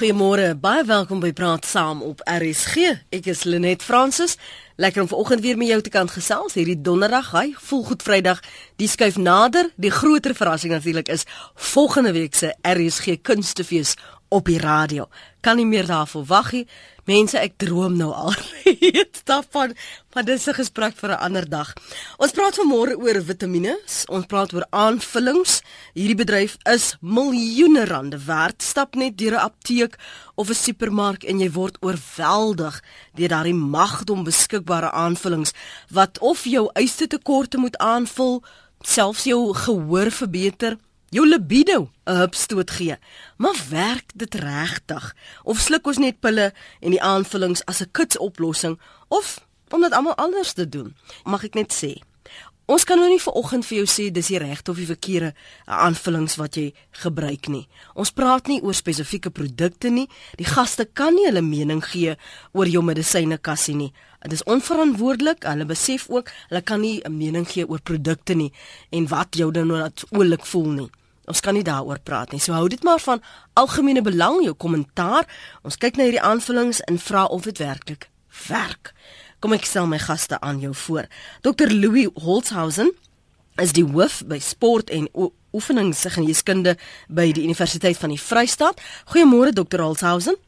Goeiemôre, baie welkom by Praat Saam op RSG. Ek is Lenet Fransis. Lekker om vanoggend weer met jou te kan gesels hierdie donderdag. Hy voel goed Vrydag. Die skuif nader. Die groter verrassing natuurlik is volgende week se RSG Kunstefees op die radio. Kan nie meer daarvoor wag nie. Mense, ek droom nou al reeds daarvan, maar dis 'n gesprek vir 'n ander dag. Ons praat vanmôre oor vitamiene. Ons praat oor aanvullings. Hierdie bedryf is miljoene rande werd. Stap net deur 'n apteek of 'n supermark en jy word oorweldig deur daardie magdom beskikbare aanvullings wat of jou eiste tekorte moet aanvul, selfs jou gehoor verbeter jou libido 'n hupstoot gee. Maar werk dit regtig? Of sluk ons net pille en die aanvullings as 'n kitsoplossing of om dit almal anders te doen? Mag ek net sê, ons kan nou nie vir oggend vir jou sê dis die regte of die verkeerde aanvullings wat jy gebruik nie. Ons praat nie oor spesifieke produkte nie. Die gaste kan nie hulle mening gee oor jou medisynekassie nie. Dit is onverantwoordelik. Hulle besef ook hulle kan nie 'n mening gee oor produkte nie en wat jou dan nou natuurlik voel nie. Ons kan nie daaroor praat nie. So hou dit maar van algemene belang jou kommentaar. Ons kyk na hierdie aanvullings en vra of dit werklik werk. Kom ek stel my gaste aan jou voor. Dr Louis Holzhausen is die hoof by sport en oefeningsgeneeskunde by die Universiteit van die Vrystaat. Goeiemôre Dr Holzhausen.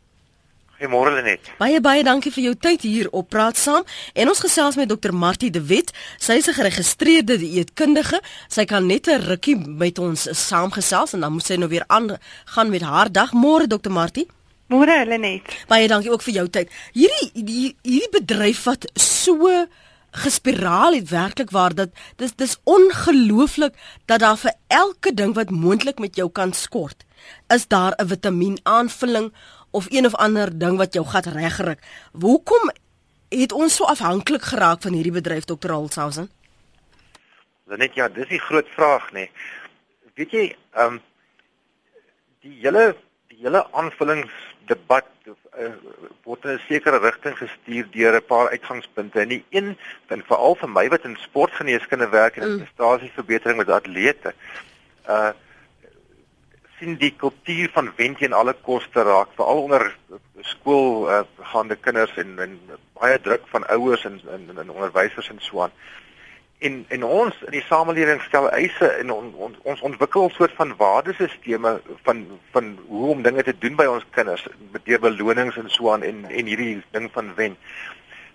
Goeiemôre Lenet. Baie baie dankie vir jou tyd hier op Praat Saam. En ons gesels met Dr. Martie De Wet. Sy is 'n geregistreerde dieetkundige. Sy kan net 'n rukkie met ons saamgesels en dan moet sy nou weer aan gaan met haar dag. Môre Dr. Martie. Môre Lenet. Baie dankie ook vir jou tyd. Hierdie die, hierdie bedryf wat so gespiraal het werklik waar dat dis dis ongelooflik dat daar vir elke ding wat moontlik met jou kan skort, is daar 'n vitamien aanvulling of een of ander ding wat jou gat regruk. Hoekom het ons so afhanklik geraak van hierdie bedryf Dr. Holzhausen? Net ja, dis die groot vraag nê. Nee. Weet jy, ehm um, die hele die hele aanvullingsdebat uh, word in 'n sekere rigting gestuur deur 'n paar uitgangspunte. En die een, en veral vir my wat in sportgeneeskunde werk en mm. prestasieverbetering met atlete, uh sien die kultuur van wen teen alle koste raak veral onder skool uh, gaande kinders en en baie druk van ouers en en, en onderwysers en so aan. En en ons in die samelewing stel eise en on, on, ons ontwikkel 'n soort van waardesisteme van van hoe om dinge te doen by ons kinders met deur belonings en so aan en en hierdie ding van wen.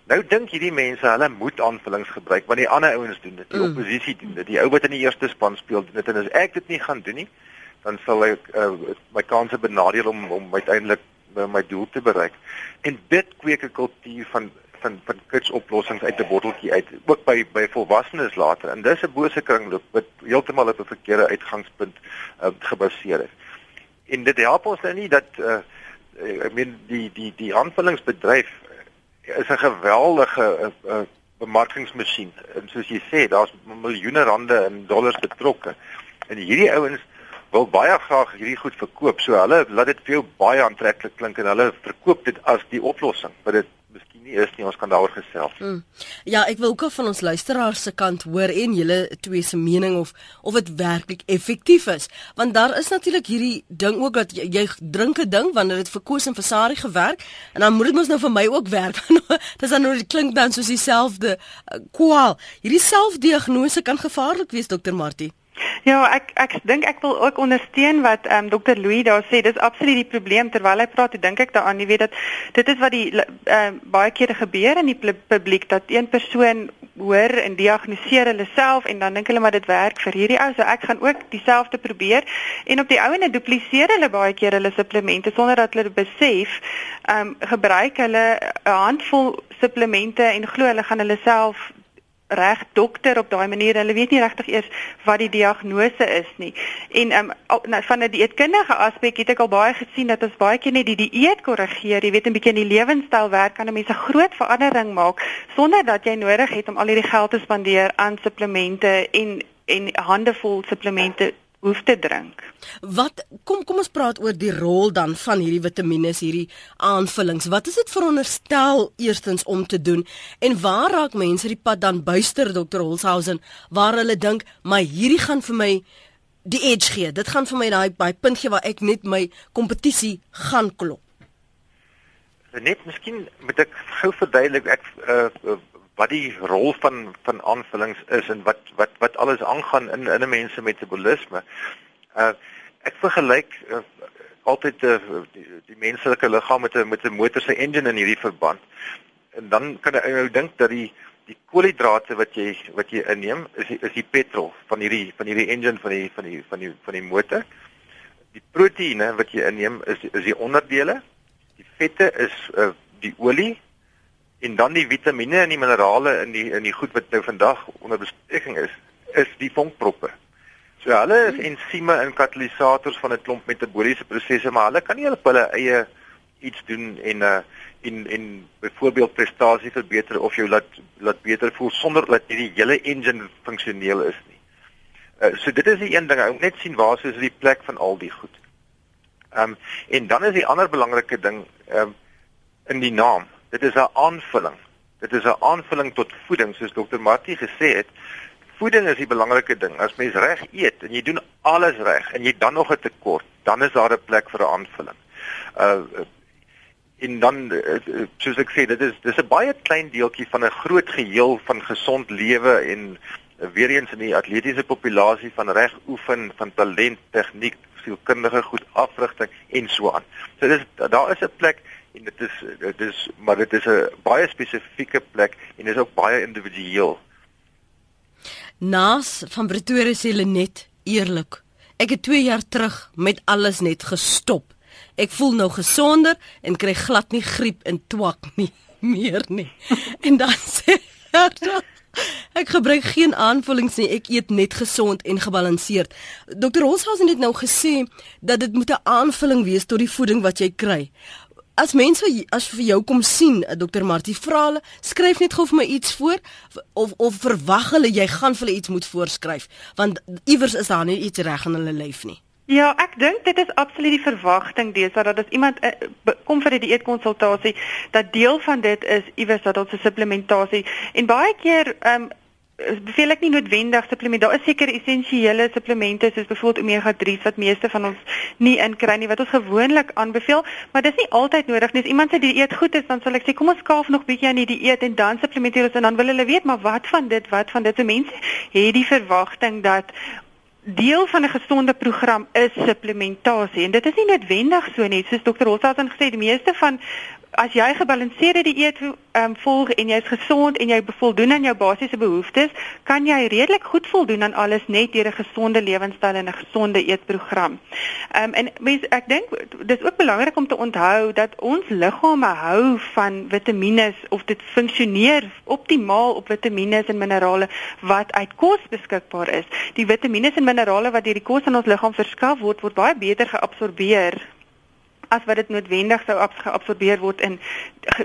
Nou dink hierdie mense hulle moet aanvullings gebruik want die ander ouens doen dit. Die mm. oppositie doen dit. Die ou wat in die eerste span speel doen dit en as ek dit nie gaan doen nie, dan sal ek uh, my kanse benadeel om om uiteindelik uh, my doel te bereik. En dit kweek 'n kultuur van van van kitsoplossings uit 'n botteltjie uit, ook by by volwassenes later. En dis 'n bose kringloop wat heeltemal op 'n verkeerde uitgangspunt uh, gebaseer is. En dit help ons nou nie dat uh, ek meen die die die aanvullingsbedryf is 'n geweldige uh, uh, bemarkingsmasjien. En soos jy sê, daar's miljoene rande en dollars betrokke. En hierdie ouens wil baie graag hierdie goed verkoop. So hulle laat dit vir jou baie aantreklik klink en hulle verkoop dit as die oplossing. Maar dit miskien nie is nie. Ons kan daaroor gesels. Hmm. Ja, ek wil ook van ons luisteraars se kant hoor en julle twee se mening of of dit werklik effektief is. Want daar is natuurlik hierdie ding ook dat jy, jy drink 'n ding wanneer dit vir Koos en vir Sari gewerk en dan moet dit mos nou vir my ook werk. Dis dan nou dit klink dan soos dieselfde uh, kwaal. Hierdie selfdiagnose kan gevaarlik wees, dokter Martie. Ja, ek ek dink ek wil ook ondersteun wat ehm um, Dr Louis daar sê. Dis absoluut die probleem terwyl hy praat. Dink ek daaraan, jy weet dat dit is wat die ehm uh, baie kere gebeur in die publiek dat een persoon hoor en diagnoseer hulle self en dan dink hulle maar dit werk vir hierdie ou, so ek gaan ook dieselfde probeer. En op die ouene dupliseer hulle baie keer hulle supplemente sonder dat hulle besef. Ehm um, gebruik hulle 'n handvol supplemente en glo hulle gaan hulle self reg dokter op daai manier. Hulle weet nie regtig eers wat die diagnose is nie. En um, nou van 'n dieetkundige aspek het ek al baie gesien dat ons baie keer net die dieet korrigeer. Jy weet 'n bietjie in die lewenstyl werk kan 'n mens 'n groot verandering maak sonder dat jy nodig het om al hierdie geld te spandeer aan supplemente en en handevol supplemente hoef te drink. Wat kom kom ons praat oor die rol dan van hierdie vitamiene, hierdie aanvullings. Wat is dit veronderstel eerstens om te doen en waar raak mense die pad dan buister Dr. Holzhausen waar hulle dink, "Maar hierdie gaan vir my die edge gee. Dit gaan vir my daai by punt gee waar ek net my kompetisie gaan klop." net miskien moet ek gou verduidelik ek uh, wat die rol van van aanvullings is en wat wat wat alles aangaan in in 'n mens se metabolisme. Uh ek vergelyk uh, altyd uh, die, die menslike liggaam met 'n met 'n motor se engine in hierdie verband. En dan kan jy nou dink dat die die koolhidrate wat jy wat jy inneem is die, is die petrol van hierdie van hierdie engine van die van die van die van die motor. Die proteïene wat jy inneem is is die onderdele. Die vette is uh, die olie en dan die vitamiene en die minerale in die in die goed wat nou vandag onder bespreking is, is die vonkproppe. So hulle is ensieme en katalisators van 'n klomp metabooliese prosesse, maar hulle kan nie op hulle eie iets doen en uh en en byvoorbeeld prestasie verbeter of jou laat laat beter voel sonder dat hierdie hele engine funksioneel is nie. Uh so dit is die een ding, ou net sien waar is die plek van al die goed. Ehm um, en dan is die ander belangrike ding ehm um, in die naam Dit is 'n aanvulling. Dit is 'n aanvulling tot voeding soos dokter Martie gesê het. Voeding is die belangrike ding. As mens reg eet en jy doen alles reg en jy dan nog 'n tekort, dan is daar 'n plek vir 'n aanvulling. Uh en dan uh, soos ek sê, dit is dis 'n baie klein deeltjie van 'n groot geheel van gesond lewe en uh, weer eens in die atletiese populasie van reg oefen, van talent, tegniek, sielkundige goed afrigting en so aan. So dis daar is 'n plek en dit is dit is maar dit is 'n baie spesifieke plek en is ook baie individueel. Nas van Pretoria sê hulle net eerlik. Ek het 2 jaar terug met alles net gestop. Ek voel nou gesonder en kry glad nie griep en twak nie meer nie. En dan sê Ek gebruik geen aanvullings nie. Ek eet net gesond en gebalanseerd. Dr. Holshausen het nou gesê dat dit moet 'n aanvulling wees tot die voeding wat jy kry as mense as vir jou kom sien, eh, Dr. Martie, vra hulle, skryf net gou vir my iets voor of of verwag hulle jy gaan vir hulle iets moet voorskryf, want iewers is daar nie iets reg in hulle lyf nie. Ja, ek dink dit is absoluut die verwagting deesdae dat as iemand uh, kom vir 'n die dieetkonsultasie, dat deel van dit is iewers dat ons 'n supplementasie en baie keer ehm um, beveel ek nie noodwendig supplemente. Daar is seker essensiële supplemente soos byvoorbeeld omega 3s wat meeste van ons nie inkry nie wat ons gewoonlik aanbeveel, maar dis nie altyd nodig nie. As iemand se dieet goed is, dan sal ek sê kom ons skaaf nog bietjie aan die dieet en dan supplementeer ons en dan wil hulle weet, maar wat van dit? Wat van dit? Se mense het die verwagting dat deel van 'n gesonde program is supplementasie en dit is nie noodwendig so nie. Soos dokter Holshaus gesê, die meeste van as jy gebalanseerde dieet um, volg en jy's gesond en jy voldoen aan jou basiese behoeftes, kan jy redelik goed voldoen aan alles net deur 'n gesonde lewenstyl en 'n gesonde eetprogram. Ehm um, en mens ek dink dis ook belangrik om te onthou dat ons liggame hou van vitamiene of dit funksioneer optimaal op vitamiene en minerale wat uit kos beskikbaar is. Die vitamiene en minerale wat deur die kos aan ons liggaam verskaf word, word baie beter geabsorbeer as wat dit noodwendig sou geabsorbeer word in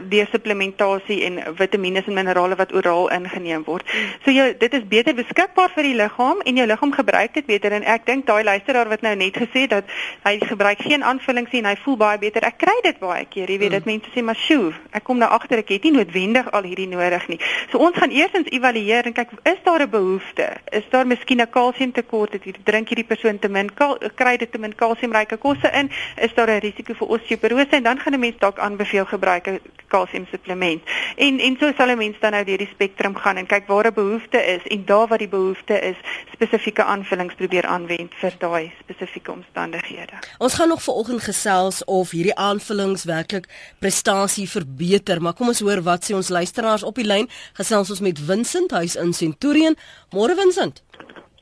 deur supplementasie en vitamiene en minerale wat oral ingeneem word. So jy dit is beter beskikbaar vir die liggaam en jou liggaam gebruik dit beter en ek dink daai luisteraar wat nou net gesê dat hy gebruik geen aanvullings nie en hy voel baie beter. Ek kry dit baie keer, jy weet dit mm. mense sê maar sjoe, ek kom nou agter ek het nie noodwendig al hierdie nodig nie. So ons gaan eersins evalueer en kyk is daar 'n behoefte? Is daar miskien 'n kalsiumtekort? Het hierdie drink hierdie persoon te min kry dit te min kalsiumryke kosse in? Is daar 'n risiko vir osteoporose en dan gaan 'n mens dalk aanbeveel gebruik 'n kalsium supplement. En en so sal 'n mens dan nou deur die spektrum gaan en kyk waar 'n behoefte is en daar waar die behoefte is, spesifieke aanvullings probeer aanwend vir daai spesifieke omstandighede. Ons gaan nog vanoggend gesels of hierdie aanvullings werklik prestasie verbeter, maar kom ons hoor wat sê ons luisteraars op die lyn. Gesels ons met Vincent huis in Centurion. Môre Vincent.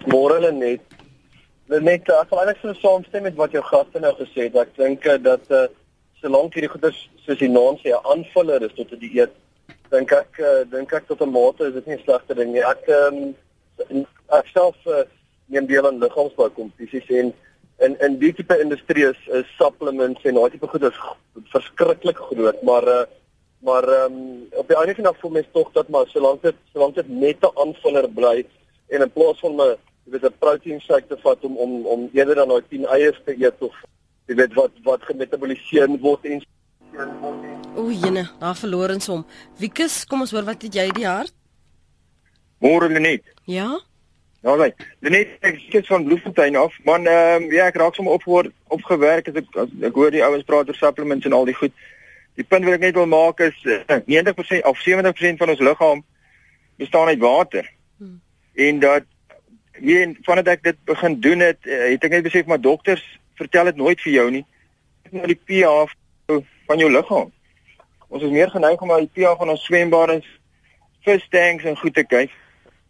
Môre net. Net ek wil eintlik so saamstem met wat jou gaste nou gesê het. Ek dink eh, dat uh, solank hierdie goeders soos die naam sê 'n aanvuller is tot 'n die dieet, dink ek uh, dink ek tot 'n mate is dit nie 'n slegte ding nie. Ek um, ek self uh, neem deel aan liggaamsbou kompetisies en in in die tipe industrie is, is supplements en daai tipe goeders verskriklik groot, maar uh, maar um, op die einde van die dag voel mens tog dat maar solank dit solank dit net 'n aanvuller bly en in plaas van 'n jy weet 'n protein shake te vat om om om eerder dan daai 10 eiers te eet of jy weet wat wat gemetaboliseer word en O, jene, daar verloor ons hom. Wiekus, kom ons hoor wat het jy die hart? Môre net. Ja. Nou nee, net ek skiet van Bloemfontein af. Man, ehm um, ja, ek raak sommer opgehoor opgewerk as ek as ek hoor die ouens praat oor supplements en al die goed. Die punt wat ek net wil maak is uh, 90% of 70% van ons liggaam bestaan uit water. Hmm. En dat weet vandat ek dit begin doen het, uh, het ek net besef maar dokters vertel dit nooit vir jou nie. Net na die pH van jou liggaam. Ons is meer geneig om na die pH van ons swembare, vistanks en goed te kyk.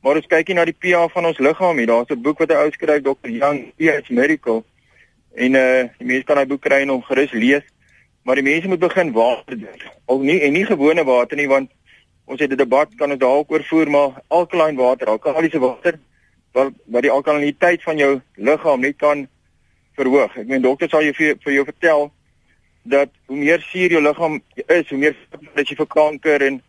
Maar as kyk jy na die pH van ons liggaam hier, daar's 'n boek wat hy ou skryf Dr. Young, pH Medical. En uh die mense kan daai boek kry en hom gerus lees. Maar die mense moet begin water drink. Al nie en nie gewone water nie want ons het 'n debat kan ons dalk oor voer maar alkaline water, alkalisiese water wat wat die alkaliniteit van jou liggaam net kan verhoog. Ek meen dokters sal jou vir, vir jou vertel dat hoe meer suur jou liggaam is, hoe meer dat jy vir kanker en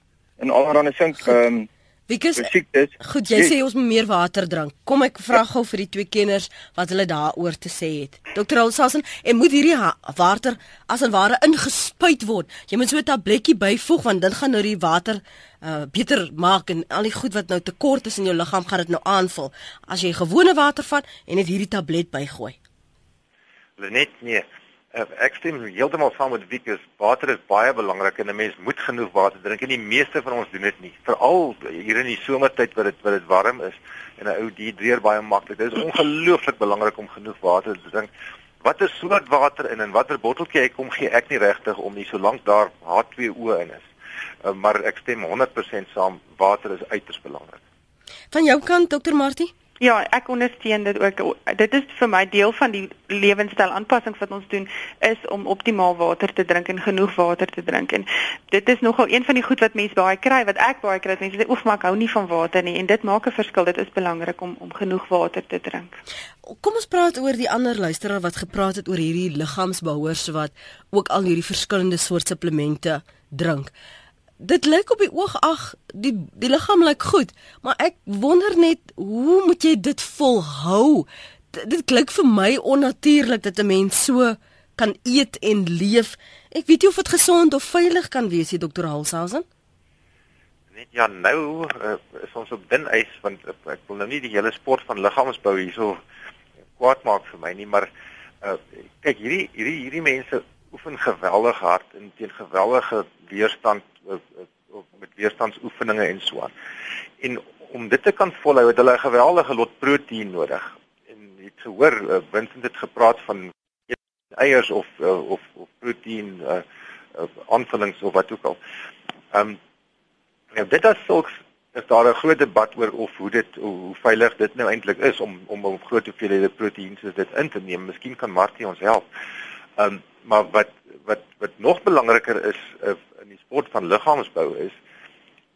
en allerlei sink ehm um, Wikus, goed, jy sê ons moet meer water drink. Kom ek vra gou vir die twee kenners wat hulle daaroor te sê het. Dr. Olsasen, en moet hierdie water as en ware ingespuit word? Jy moet so 'n tabletjie byvoeg want dit gaan nou die water uh beter maak en al die goed wat nou tekort is in jou liggaam gaan dit nou aanvul. As jy gewone water vat en net hierdie tablet bygooi. Net nee. Uh, ek stem heeltemal saam met Wieke. Water is baie belangrik en 'n mens moet genoeg water drink en die meeste van ons doen dit nie. Veral hier in die somertyd wat dit wat dit warm is en 'n ou dehydreer baie maklik. Dit is ongelooflik belangrik om genoeg water te drink. Watter soort water in en watter botteltjie ek kom gee ek nie regtig om nie solank daar H2O in is. Uh, maar ek stem 100% saam. Water is uiters belangrik. Van jou kant Dr. Martie? Ja, ek ondersteun dit ook. Dit is vir my deel van die lewenstyl aanpassings wat ons doen is om optimaal water te drink en genoeg water te drink. En dit is nogal een van die goed wat mense baie kry, wat ek baie kry. Mense sê oef, maar ek hou nie van water nie en dit maak 'n verskil. Dit is belangrik om om genoeg water te drink. Kom ons praat oor die ander luisteraar wat gepraat het oor hierdie liggaamsbehouers wat ook al hierdie verskillende soort supplemente drink dit lyk op die oog ag die die liggaam lyk goed, maar ek wonder net hoe moet jy dit volhou? D dit klink vir my onnatuurlik dat 'n mens so kan eet en leef. Ek weet nie of dit gesond of veilig kan wees nie, dokter Halshausen. Net ja, nou uh, is ons op dun ys want uh, ek wil nou nie die hele sport van liggaamsbou hierso kwaad maak vir my nie, maar uh, kyk hierdie hierdie hierdie mense oefen geweldig hard en teen geweldige weerstand of, met weerstandsoefeninge en so aan. En om dit te kan volhou het hulle 'n geweldige lot proteïen nodig. En het gehoor uh, Vincent het gepraat van eiers of uh, of of proteïen uh, uh, aanvullings of wat ook al. Ehm um, ja, dit is sulks is daar 'n groot debat oor of hoe dit hoe veilig dit nou eintlik is om om om groot hoeveelhede proteïen soos dit in te neem. Miskien kan Martie ons help. Ehm um, maar wat wat wat nog belangriker is uh, in die sport van liggaamsbou is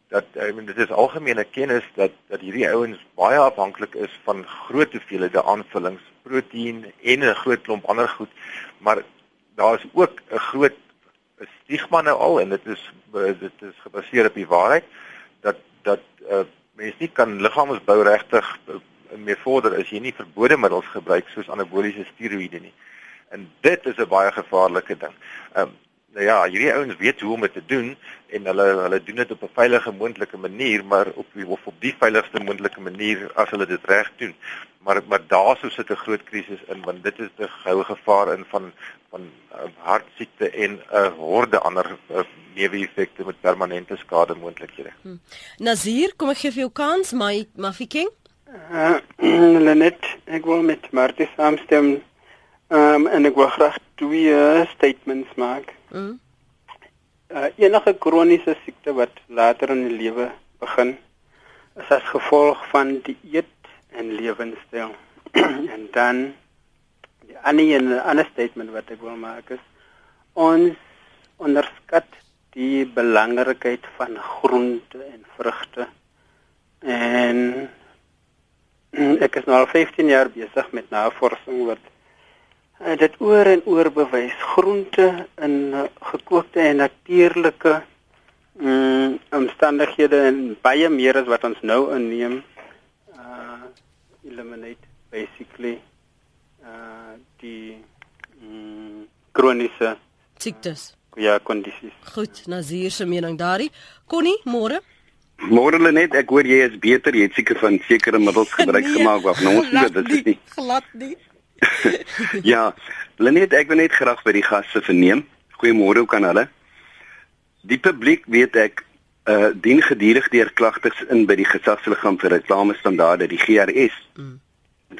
dat I mean dit is algemene kennis dat dat hierdie ouens baie afhanklik is van groot hoeveelhede aanvullings, proteïen en 'n groot klomp ander goed, maar daar is ook 'n groot stigma nou al en dit is dit is gebaseer op die waarheid dat dat uh, mense nie kan liggaamsbou regtig uh, meer vorder as jy nie verbode middels gebruik soos anaboliese steroïde nie. En dit is 'n baie gevaarlike ding. Ehm um, nou ja, hierdie ouens weet hoe om dit te doen en hulle hulle doen dit op 'n veilige moontlike manier, maar op die, of op die veiligste moontlike manier as hulle dit reg doen. Maar maar daarso sit 'n groot krisis in want dit is 'n goue gevaar in van van uh, hartsiekte en 'n uh, horde ander uh, neeweffekte met permanente skade moontlikhede. Hmm. Nazir, kom ek gee vir jou kans, my Mafiking? Uh, Lenet, ek wil met Martie saamstem Ehm um, en ek wil graag twee statements maak. Mm. Uh, enige kroniese siekte wat later in die lewe begin is as gevolg van die eet en lewenstyl. en dan die ander ander statement wat ek wil maak is ons onderskat die belangrikheid van groente en vrugte. En ek is nou al 15 jaar besig met navorsing wat uh, dit oor en oor bewys groente in uh, gekookte en natuurlike mm, omstandighede en baie meer as wat ons nou inneem uh eliminate basically uh die mm, kroniese siektes ja kondisies goed Nazir se mening daarin Connie môre Môre net, ek hoor jy is beter, jy het seker van sekere middels gebruik nee, gemaak wat nou ons weet dit is nie. Glad nie. Ja, Lenet, ek wil net graag by die gaste verneem. Goeiemôre, hoe kan hulle? Die publiek weet ek uh dien gedurig deur klagtes in by die gesagsliggaam vir reklamestandaarde, die GRS. Mm.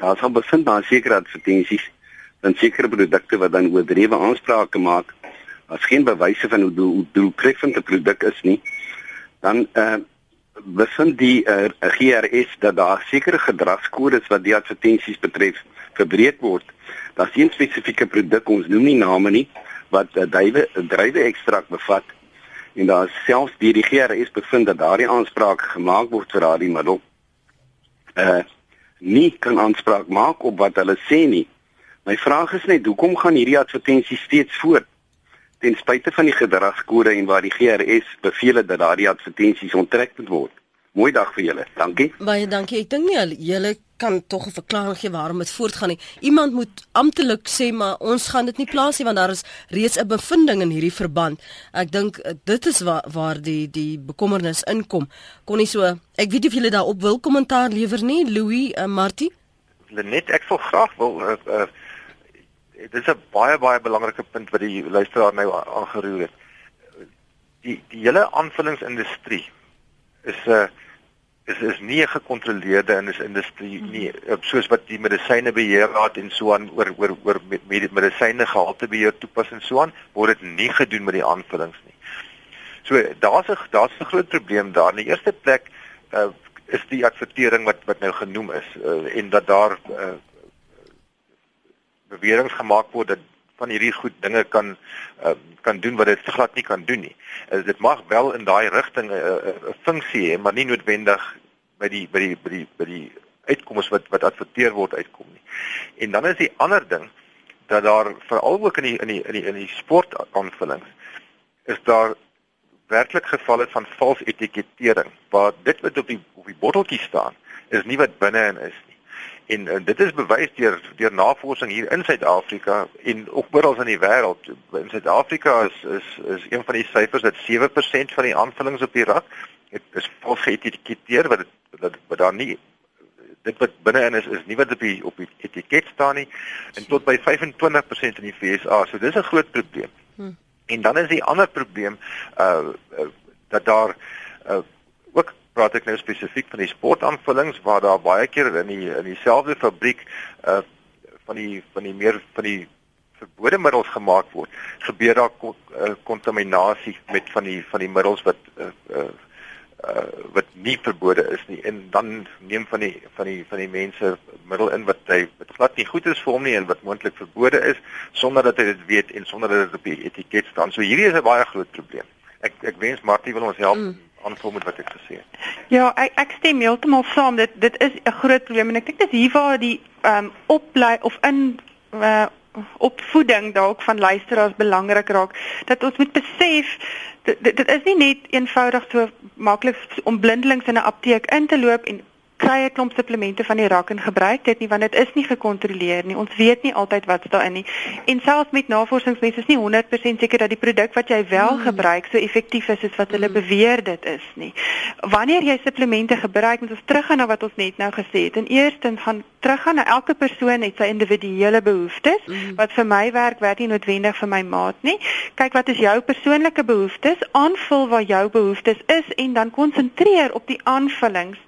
Daar sal bevind daar sekere advertensies van sekere produkte wat dan oordrewe aansprake maak as geen bewyse van hoe doel, doeltreffend 'n produk is nie. Dan uh bevind die uh, GRS dat daar sekere gedragskodes wat die advertensies betref verbreek word. Daar's geen spesifieke produk, ons noem nie name nie, wat 'n uh, duiwe druiwe ekstrakt bevat en daar selfs deur die GRS bevind dat daardie aanspraak gemaak word vir daardie middel. Uh nie kan aanspraak maak op wat hulle sê nie. My vraag is net hoekom gaan hierdie advertensies steeds voort? ten spyte van die gedragskode en waar die GRS beveel dat daardie advertensies onttrek moet word. Mooi dag vir julle. Dankie. Baie dankie. Ek dink nie julle kan tog 'n verklaring gee waarom dit voortgaan nie. Iemand moet amptelik sê maar ons gaan dit nie plaas nie want daar is reeds 'n bevinding in hierdie verband. Ek dink eh, dit is waar waar die die bekommernis inkom. Kon nie so ek weet of julle daarop wil kommentaar lewer nie, Louis uh, Martie. Net ek wil graag wil uh, uh, dit is 'n baie baie belangrike punt wat die luisteraar nou aangeroer het. Die die hele aanvullingsindustrie is 'n uh, is is nie 'n gekontroleerde industrie hmm. nie soos wat die medisyne beheerraad en so aan oor oor oor met medisyne gehaltebeheer toepas en so aan word dit nie gedoen met die aanvullings nie. So daar's 'n daar's 'n groot probleem daar. In die eerste plek uh, is die advertering wat wat nou genoem is uh, en dat daar uh, beweringe gemaak word dat van hierdie goed dinge kan uh, kan doen wat dit glad nie kan doen nie. Uh, dit mag wel in daai rigting 'n uh, uh, uh, funksie hê, maar nie noodwendig by die by die by die by die uitkomste wat wat adverteer word uitkom nie. En dan is die ander ding dat daar veral ook in die in die in die in die sport aanvullings is daar werklik gevalle van vals etikettering waar dit wat op die op die botteltjie staan is nie wat binne-in is En, en dit is bewys deur deur navorsing hier in Suid-Afrika en ook oral in die wêreld. In Suid-Afrika is is is een van die syfers dat 7% van die aanvullings op die rak dit is vals geëtiketeer wat dit wat, wat daar nie dit wat binne-in is is nie wat op die op die etiket staan nie en tot by 25% in die VSA. So dis 'n groot probleem. Hmm. En dan is die ander probleem uh, uh dat daar uh praat ek nou spesifiek van die sportaanvullings waar daar baie keer in die in dieselfde fabriek uh van die van die meer van die verbode middels gemaak word gebeur daar uh, kontaminasie met van die van die middels wat uh, uh uh wat nie verbode is nie en dan neem van die van die van die mense middel in wat hy wat glad nie goed is vir hom nie en wat moontlik verbode is sonder dat hy dit weet en sonder dat dit op die etiket staan. So hierdie is 'n baie groot probleem. Ek ek wens Martie wil ons help mm aanvul met wat ek gesê het. Ja, ek ek stem heeltemal saam. Dit dit is 'n groot probleem en ek dink dis hier waar die ehm um, oplei of in uh, opvoeding dalk van luisteraars belangrik raak dat ons moet besef dit dit is nie net eenvoudig so maklik om blindelings in 'n apteek in te loop en kry 'n klomp supplemente van die rak en gebruik dit nie want dit is nie gekontroleer nie. Ons weet nie altyd wat's daarin nie. En selfs met navorsingsmense is nie 100% seker dat die produk wat jy wel mm. gebruik so effektief is as wat hulle mm. beweer dit is nie. Wanneer jy supplemente gebruik, moet ons teruggaan na wat ons net nou gesê het. En eerstens gaan teruggaan na elke persoon het sy individuele behoeftes. Mm. Wat vir my werk, werk nie noodwendig vir my maat nie. Kyk wat is jou persoonlike behoeftes, aanvul waar jou behoeftes is en dan konsentreer op die aanvullings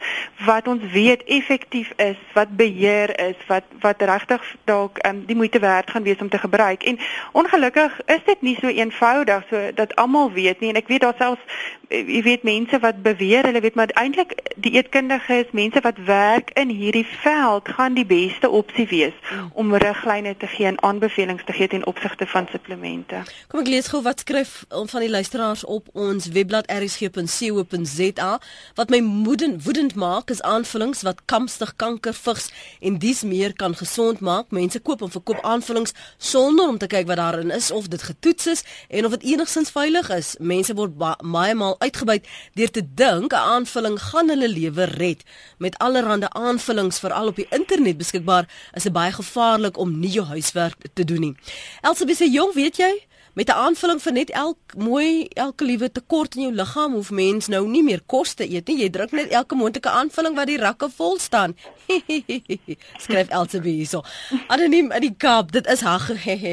wat ons weet effektief is, wat beheer is, wat wat regtig dalk um, die moeite werd gaan wees om te gebruik. En ongelukkig is dit nie so eenvoudig so dat almal weet nie en ek weet daar selfs jy weet mense wat beweer hulle weet maar eintlik die eetkundiges, mense wat werk in hierdie veld gaan die beste opsie wees om riglyne te gee en aanbevelings te gee ten opsigte van supplemente. Kom ek lees gou wat skryf van die luisteraars op ons webblad rsg.co.za wat my moedend woedend maak is aan aanvullings wat kamstig kanker vigs en dis meer kan gesond maak. Mense koop en verkoop aanvullings sonder om te kyk wat daarin is of dit getoets is en of dit enigstens veilig is. Mense word baie maal uitgebuit deur te dink 'n aanvulling gaan hulle lewe red. Met allerlei aanvullings veral op die internet beskikbaar, is dit baie gevaarlik om nie jou huiswerk te doen nie. Elsabie sê jong, weet jy, met 'n aanvulling vir net elk mooi elke liewe tekort in jou liggaam hoef mens nou nie meer kos te eet nie. Jy druk net elke moontlike aanvulling wat die rakke vol staan. Skryf Elsie hierso. Anoniem in die Kaap, dit is hag.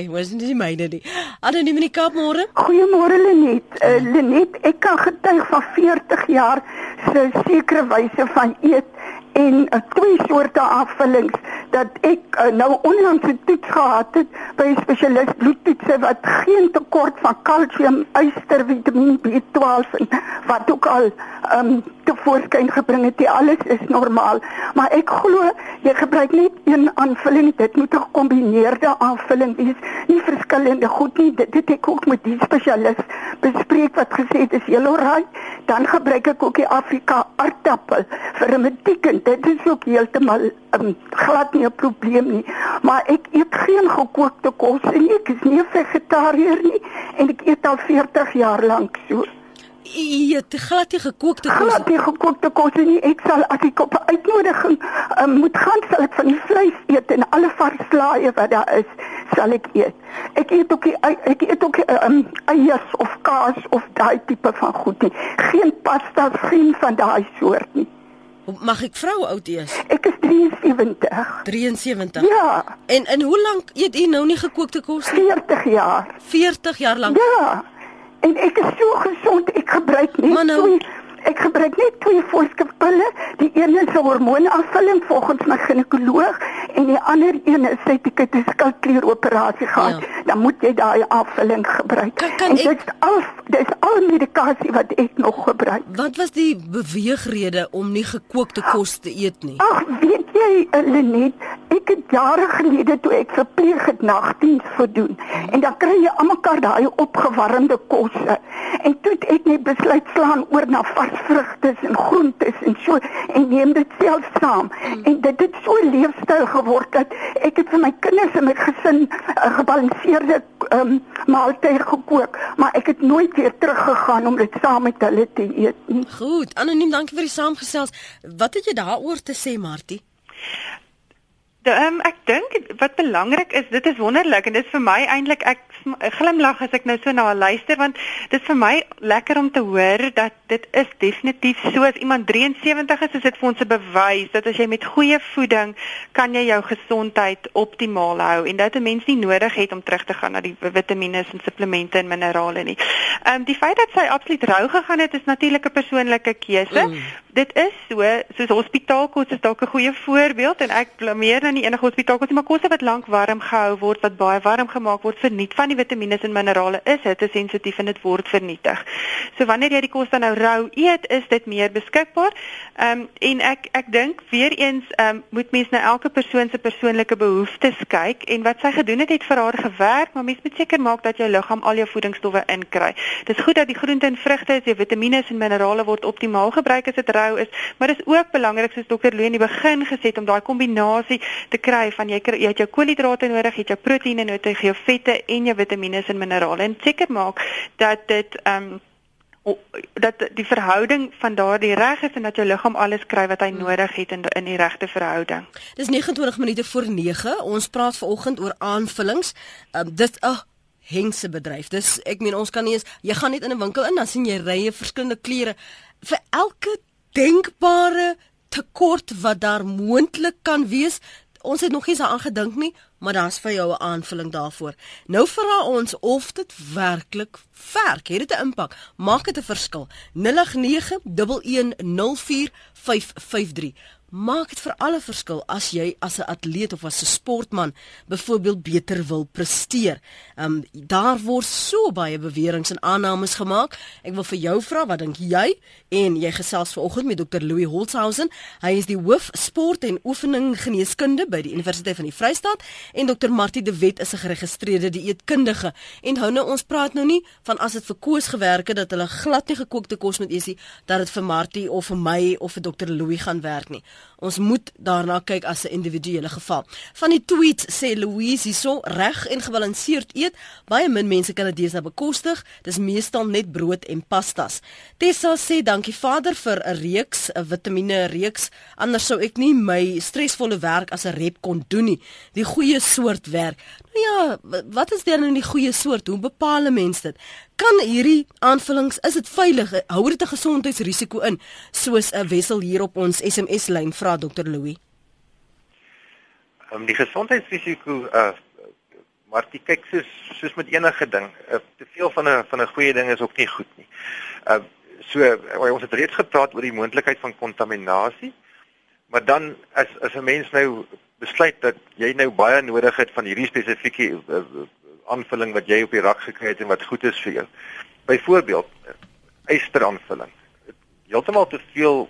Was nie myne nie. Anoniem in die Kaap môre. Goeiemôre Lenet. Uh, Lenet, ek kan getuig van 40 jaar se sekere wyse van eet en uh, twee soorte aanvullings dat ek uh, nou onlangs 'n toets gehad het by 'n spesialis bloedtoetse wat geen tekort van kalsium, yster, vitamien B12 en wat ook al um, te voorskyn gebring het. Die alles is normaal, maar ek glo jy gebruik net een aanvulling. Dit moet 'n gekombineerde aanvulling wees, nie verskillende goed nie. Dit het ek ook met die spesialis bespreek wat gesê het is heelorraai. Dan gebruik ek ook die Afrika aardappel vir 'n medieken dit is ook heeltemal um, glad nie 'n probleem nie. Maar ek eet geen gekookte kos en ek is nie vegetariër nie en ek eet al 40 jaar lank so. Ja, te glad nie gekookte kos. Glad nie gekookte kos nie. Ek sal as ek op 'n uitnodiging um, moet gaan, sal ek van die vleis eet en alle varslaaie wat daar is, sal ek eet. Ek eet ook die, ek eet ook um, eiers of kaas of daai tipe van goed nie. Geen pasta, geen van daai soort nie. Mag ek vrou oud eers? Ek is 73. 73. Ja. En en hoe lank eet u nou nie gekookte kos nie? 40 jaar. 40 jaar lank. Ja. En ek is so gesond, ek gebruik net nou, twee Ek gebruik net twee voorskrifpille. Die een is 'n hormoonaanvulling volgens my ginekoloog en die ander een is ek het 'n skildklieroperasie gehad. Ja. Dan moet jy daai aanvulling gebruik. Kan, kan en dit is al dis al medikasie wat ek nog gebruik. Wat was die beweegrede om nie gekookte kos te eet nie? Ag, weet jy, Lenet, ek het jare gelede toe ek verpleeg het nagdiens gedoen en dan kry jy almekaar daai opgewarmde kosse. En toe het ek net besluit slaan oor na vars vrugte en groentes en so en neem dit self saam. En dit het so 'n leefstyl geword dat ek het vir my kinders en my gesin 'n gebalanseerde um, maaltyd gekook, maar ek het nooit weer teruggegaan om dit saam met hulle te eet nie. Goed, anoniem, dankie vir die saamgesels. Wat het jy daaroor te sê, Martie? Um, ek dink wat belangrik is, dit is wonderlik en dit is vir my eintlik ek glimlag as ek nou so na haar luister want dit is vir my lekker om te hoor dat dit is definitief so as iemand 73 is, is dit vir ons 'n bewys dat as jy met goeie voeding kan jy jou gesondheid optimaal hou en dat 'n mens nie nodig het om terug te gaan na die vitamiene en supplemente en minerale nie. Ehm um, die feit dat sy absoluut rou gegaan het is natuurlik 'n persoonlike keuse. Mm. Dit is so, soos hospitaalkos is dalk 'n goeie voorbeeld en ek blameer nou nie enige hospitaalkos nie, maar kosse wat lank warm gehou word, wat baie warm gemaak word, verniet van die vitamiene en minerale is hitte sensitief en dit word vernietig. So wanneer jy die kos dan nou rou eet, is dit meer beskikbaar. Ehm um, en ek ek dink weer eens ehm um, moet mens na elke persoon se persoonlike behoeftes kyk en wat sy gedoen het het vir haar gewerk, maar mens moet seker maak dat jou liggaam al jou voedingsstowwe inkry. Dit is goed dat die groente en vrugte, die vitamiene en minerale word optimaal gebruik as dit rou is, maar dit is ook belangrik soos dokter Louw in die begin gesê het om daai kombinasie te kry van jy jy het jou koolhidrate nodig, jy het jou proteïene nodig, jou vette en jou vitamiene en minerale en seker maak dat dit ehm um, dat die verhouding van daardie reg is en dat jou liggaam alles kry wat hy hmm. nodig het in in die regte verhouding. Dis 29 minute voor 9. Ons praat vanoggend oor aanvullings. Um, dit 'n oh, hengse bedryf. Dis ek meen ons kan nie eens jy gaan net in 'n winkel in dan sien jy rye verskillende klere vir elke denkbare tekort wat daar moontlik kan wees ons het nog nie daaraan gedink nie, maar daar's vir jou 'n aanvulling daarvoor. Nou vra ons of dit werklik werk. Het dit 'n impak? Maak dit 'n verskil? 0891104553 maak dit vir alle verskil as jy as 'n atleet of as 'n sportman byvoorbeeld beter wil presteer. Ehm um, daar word so baie beweringe en aannames gemaak. Ek wil vir jou vra, wat dink jy? En jy gesels vanoggend met Dr. Louis Holzhausen. Hy is die hoof sport en oefening geneeskunde by die Universiteit van die Vrystaat en Dr. Martie de Wet is 'n geregistreerde dieetkundige. En hou nou ons praat nou nie van as dit vir koes gewerk het dat hulle glad nie gekookte kos moet eet nie, dat dit vir Martie of vir my of vir Dr. Louis gaan werk nie. Ons moet daarna kyk as 'n individuele geval. Van die tweet sê Louise hierso reg en gebalanseerd eet. Baie min mense kan dit deesdae bekostig. Dis meestal net brood en pastas. Tessa sê dankie Vader vir 'n reeks, 'n vitamiene reeks. Anders sou ek nie my stresvolle werk as 'n rep kon doen nie. Die goeie soort werk. Nou ja, wat is dan in die goeie soort? Hoe bepaal 'n mens dit? Kan hierdie aanvullings is dit veilig? Hou dit 'n gesondheidsrisiko in? Soos 'n wissel hier op ons SMS lyn vra Dr. Louis. Ehm um, die gesondheidsrisiko uh maar jy kyk soos soos met enige ding, uh, te veel van 'n van 'n goeie ding is ook nie goed nie. Uh so uh, ons het reeds gepraat oor die moontlikheid van kontaminasie. Maar dan as as 'n mens nou besluit dat jy nou baie nodig het van hierdie spesifieke uh, aanvulling wat jy op die rak gekry het en wat goed is vir jou. Byvoorbeeld eisteraanvulling. Heeltemal te veel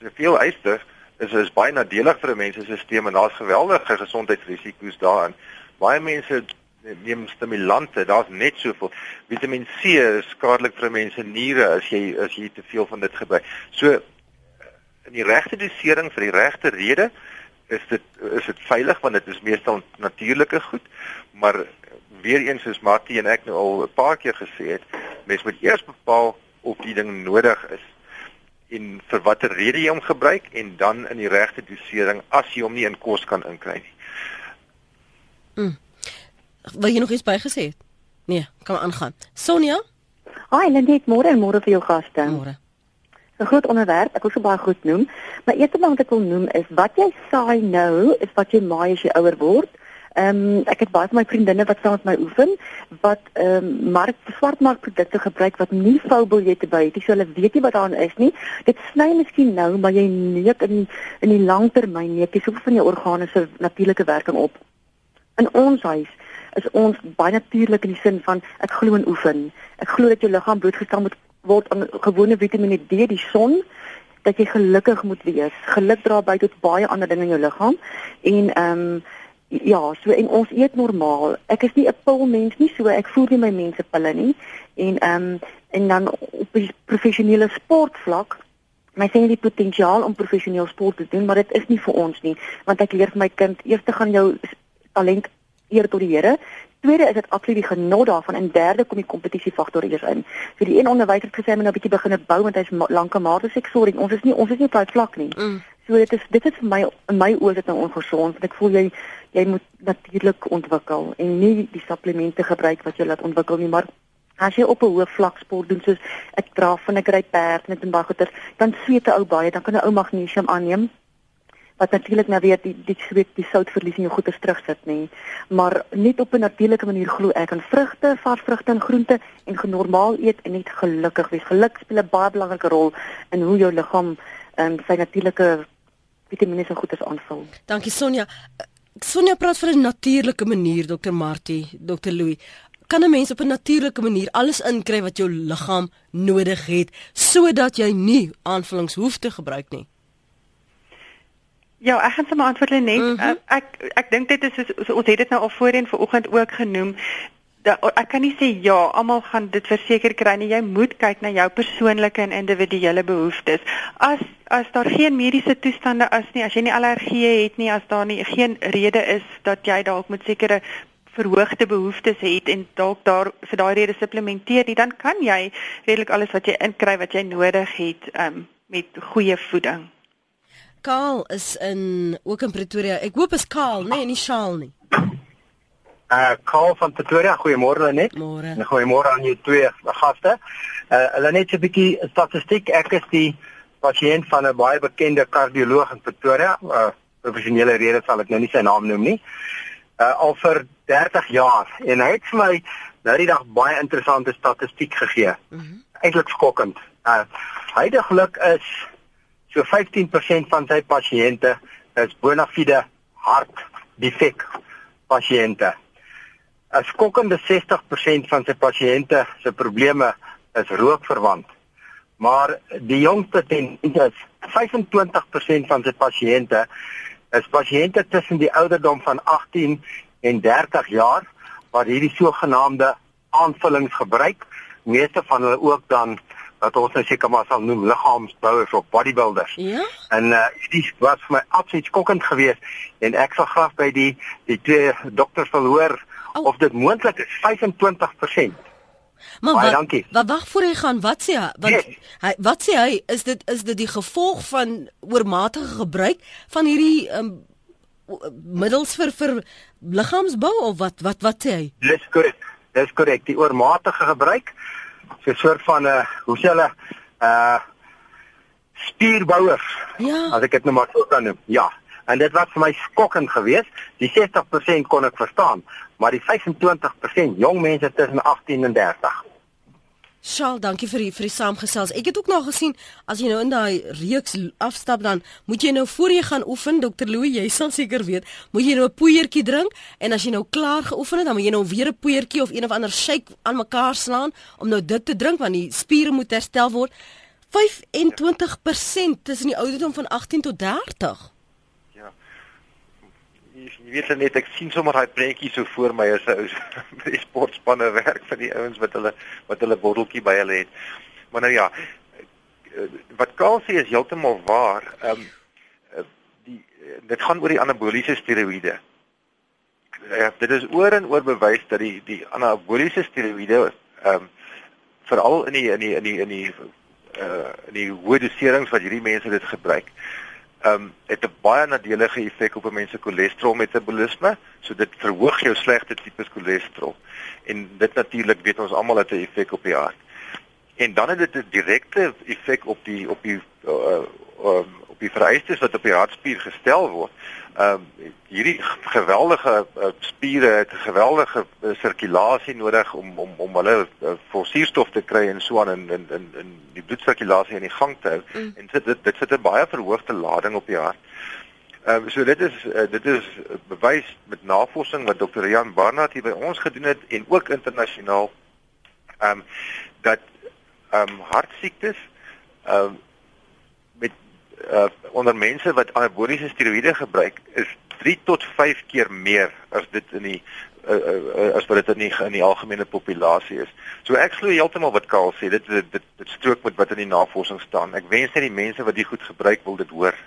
te veel eister is is baie nadelig vir 'n mens se stelsel en daar's geweldige gesondheidsrisiko's daarin. Baie mense neem stimulante, daar's net soveel Vitamiin C is skadelik vir mense niere as jy as jy te veel van dit gebruik. So in die regte dosering vir die regte rede is dit is dit veilig want dit is meestal natuurlike goed, maar weer eens soos Mattie en ek nou al 'n paar keer gesê het, mens moet eers bepaal of die ding nodig is en vir watter rede jy hom gebruik en dan in die regte dosering as jy hom nie in kos kan inkry nie. Mm. Wil jy nog iets bygesê het? Nee, kan aangaan. Sonja? Hi, Lennet, môre en môre vir jou gaste. Môre. 'n Groot onderwerp, ek wil so baie goed noem, maar eerste ding wat ek wil noem is wat jy saai nou is wat jy maai as jy ouer word. Ehm um, ek het baie van my vriendinne wat saam met my oefen wat ehm um, mark swartmarkprodukte gebruik wat nie foubiljette by het. Dis hulle weet nie wat daarin is nie. Dit sny miskien nou, maar jy neek in in die langtermyn neek jy soveel van jou organe se natuurlike werking op. In ons huis is ons baie natuurlik in die sin van ek glo in oefen. Ek glo dat jou liggaam blootgestel moet word aan gewone Vitamiene D, die son dat jy gelukkig moet wees. Geluk dra by tot baie ander dinge in jou liggaam en ehm um, Ja, so en ons eet normaal. Ek is nie 'n pilmens nie, so ek voer nie my mense pille nie. En ehm um, en dan op die professionele sportvlak, my sien die potensiaal om professioneel sport te doen, maar dit is nie vir ons nie, want ek leer vir my kind eers te gaan jou talent eer tot die Here. Tweede is dit absoluut die genot daarvan en derde kom die kompetisiefaktor eers in. So die een onderwyser het gesê hy moet nou 'n bietjie begin bou want hy's lank maar dis ek sorry, ons is nie ons is nie op daai vlak nie. Mm. So dit is dit is vir my in my oë dit nou ongesond want ek voel jy jy moet natuurlik ontwikkel en nie die supplemente gebruik wat jy laat ontwikkel nie maar as jy op 'n hoë vlak sport doen soos ek draf van 'n great perd met 'n baie goeie dan sweet 'n ou baie dan kan 'n ou magnesium aanneem wat natuurlik nou weer die die sweet die soutverlies in jou goeters terugsit nê maar net op 'n natuurlike manier glo ek aan vrugte vars vrugte en groente en genormaal eet en net gelukkig wees geluk speel 'n baie belangrike rol in hoe jou liggaam um, sy natuurlike vitamiene so goed as aanvul. Dankie Sonja. Sonja praat van 'n natuurlike manier, Dr. Martie, Dr. Louis. Kan 'n mens op 'n natuurlike manier alles inkry wat jou liggaam nodig het sodat jy nie aanvullings hoef te gebruik nie? Ja, ek gaan sommer antwoord net. Mm -hmm. Ek ek dink dit is so, ons het dit nou al voorheen vanoggend ook genoem da, ek kan nie sê ja, almal gaan dit verseker kry nie. Jy moet kyk na jou persoonlike en individuele behoeftes. As as daar geen mediese toestande is nie, as jy nie allergie het nie, as daar nie geen rede is dat jy dalk met sekere verhoogde behoeftes het en dalk daar vir daai rede supplementeer nie, dan kan jy redelik alles wat jy inkry wat jy nodig het um, met goeie voeding. Kaal is in ook in Pretoria. Ek hoop is Kaal, nee, nie Shaal nie. Uh Karl van Pretoria, goeiemôre net. Môre. En goeiemôre aan jou twee gaste. Uh hulle net 'n bietjie statistiek. Ek is die pasiënt van 'n baie bekende kardioloog in Pretoria. Uh professionele redes sal ek nou nie sy naam noem nie. Uh al vir 30 jaar en hy het vir my nou die dag baie interessante statistiek gegee. Mm -hmm. Eintlik skokkend. Uh huidigelik is so 15% van sy pasiënte is bona fide hartdefek pasiënte. 'n skokkende 60% van sy pasiënte se probleme is rookverwant. Maar die jongste tendens is 25% van sy pasiënte is pasiënte tussen die ouderdom van 18 en 30 jaar wat hierdie sogenaamde aanvullings gebruik. Meeste van hulle ook dan wat ons nou seker maar sal noem liggaamsbouers of bodybuilders. Ja. En uh dit was vir my absoluut skokkend geweest en ek sal graag by die die twee dokters wil hoor Au. of dit moontlik is 25%. Maar Baie wat, dankie. wat wag voor hy gaan? Wat sê hy? Want Nee. hy wat sê hy? Is dit is dit die gevolg van oormatige gebruik van hierdie um, middels vir vir liggaamsbou of wat wat wat sê hy? Dis korrek. Dis korrek. Die oormatige gebruik is 'n soort van 'n uh, hoe sê hulle uh spierbouers. Ja. As ek dit nou maar so kan noem. Ja. En dit was vir my skokkend geweest. Die 60% kon ek verstaan, maar die 25% jong mense tussen 18 en 30. Shaal, dankie vir die vir die saamgesels. Ek het ook nog gesien as jy nou in daai reeks afstap dan moet jy nou voor jy gaan oefen, Dr. Louw, jy sal seker weet, moet jy nou 'n poeiertjie drink en as jy nou klaar geoefen het, dan moet jy nou weer 'n poeiertjie of een of ander shake aan mekaar slaan om nou dit te drink want die spiere moet herstel word. 25% tussen die ouderdom van 18 tot 30. Jy, jy weet net ek sien sommer daai prentjie so voor my as 'n ou by die sportspanne werk vir die ouens wat hulle wat hulle botteltjie by hulle het. Maar nou ja, eh, wat Karl sê is heeltemal waar. Ehm um, die dit gaan oor die anaboliese steroïde. Ja, dit is oor en oor bewys dat die die anaboliese steroïde ehm um, veral in die in die in die in die uh in die hoë doserings wat hierdie mense dit gebruik ehm um, het 'n baie nadelige effek op 'n mens se cholesterol metabolisme, so dit verhoog jou slegte tipes cholesterol. En dit natuurlik weet ons almal het 'n effek op die hart. En dan het dit 'n direkte effek op die op die uh, uh, op die vereistes wat op die hartspier gestel word. Ehm um, hierdie geweldige uh, spiere het 'n geweldige uh, sirkulasie nodig om om om hulle uh, vol suurstof te kry en so aan in in in, in die bloedsirkulasie in die gang te hou. Mm. En dit dit dit sit 'n baie verhoogde lading op die hart. Ehm um, so dit is uh, dit is bewys met navorsing wat Dr. Jan Barnard hier by ons gedoen het en ook internasionaal ehm um, dat ehm um, hartsiektes ehm um, uh, onder mense wat anaboliese steroïde gebruik is 3 tot 5 keer meer as dit in die uh, uh, as wat dit in die in die algemene populasie is. So ek glo heeltemal wat Karl sê, dit dit, dit strook met wat in die navorsing staan. Ek wens net die mense wat dit goed gebruik wil dit hoor.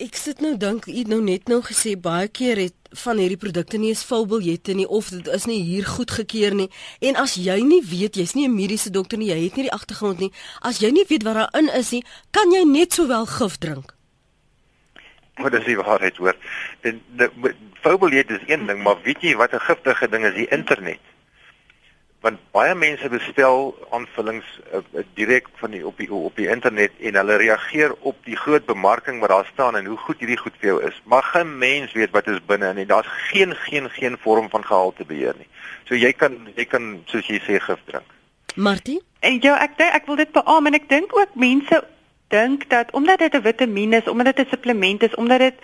Ek sit nou dink u nou net nou gesê baie keer het van hierdie produkte nie eens vulbiljette nie of dit is nie hier goedgekeur nie. En as jy nie weet, jy's nie 'n mediese dokter nie, jy het nie die agtergrond nie. As jy nie weet wat daarin is nie, kan jy net sowel gif drink. Maar dis nie waarheid hoor. En vulbiljet is een ding, maar weet jy wat 'n giftige ding is? Die internet. Want baie mense bestel aanvullings uh, direk van die op die op die internet en hulle reageer op die groot bemarking wat daar staan en hoe goed hierdie goed vir jou is. Maar geen mens weet wat is binne en daar's geen geen geen vorm van gehalte beheer nie. So jy kan jy kan soos jy sê gif drink. Martie? En ja, ek dink ek wil dit beamoen en ek dink ook mense dink dat omdat dit 'n vitamiene is, omdat dit 'n supplement is, omdat dit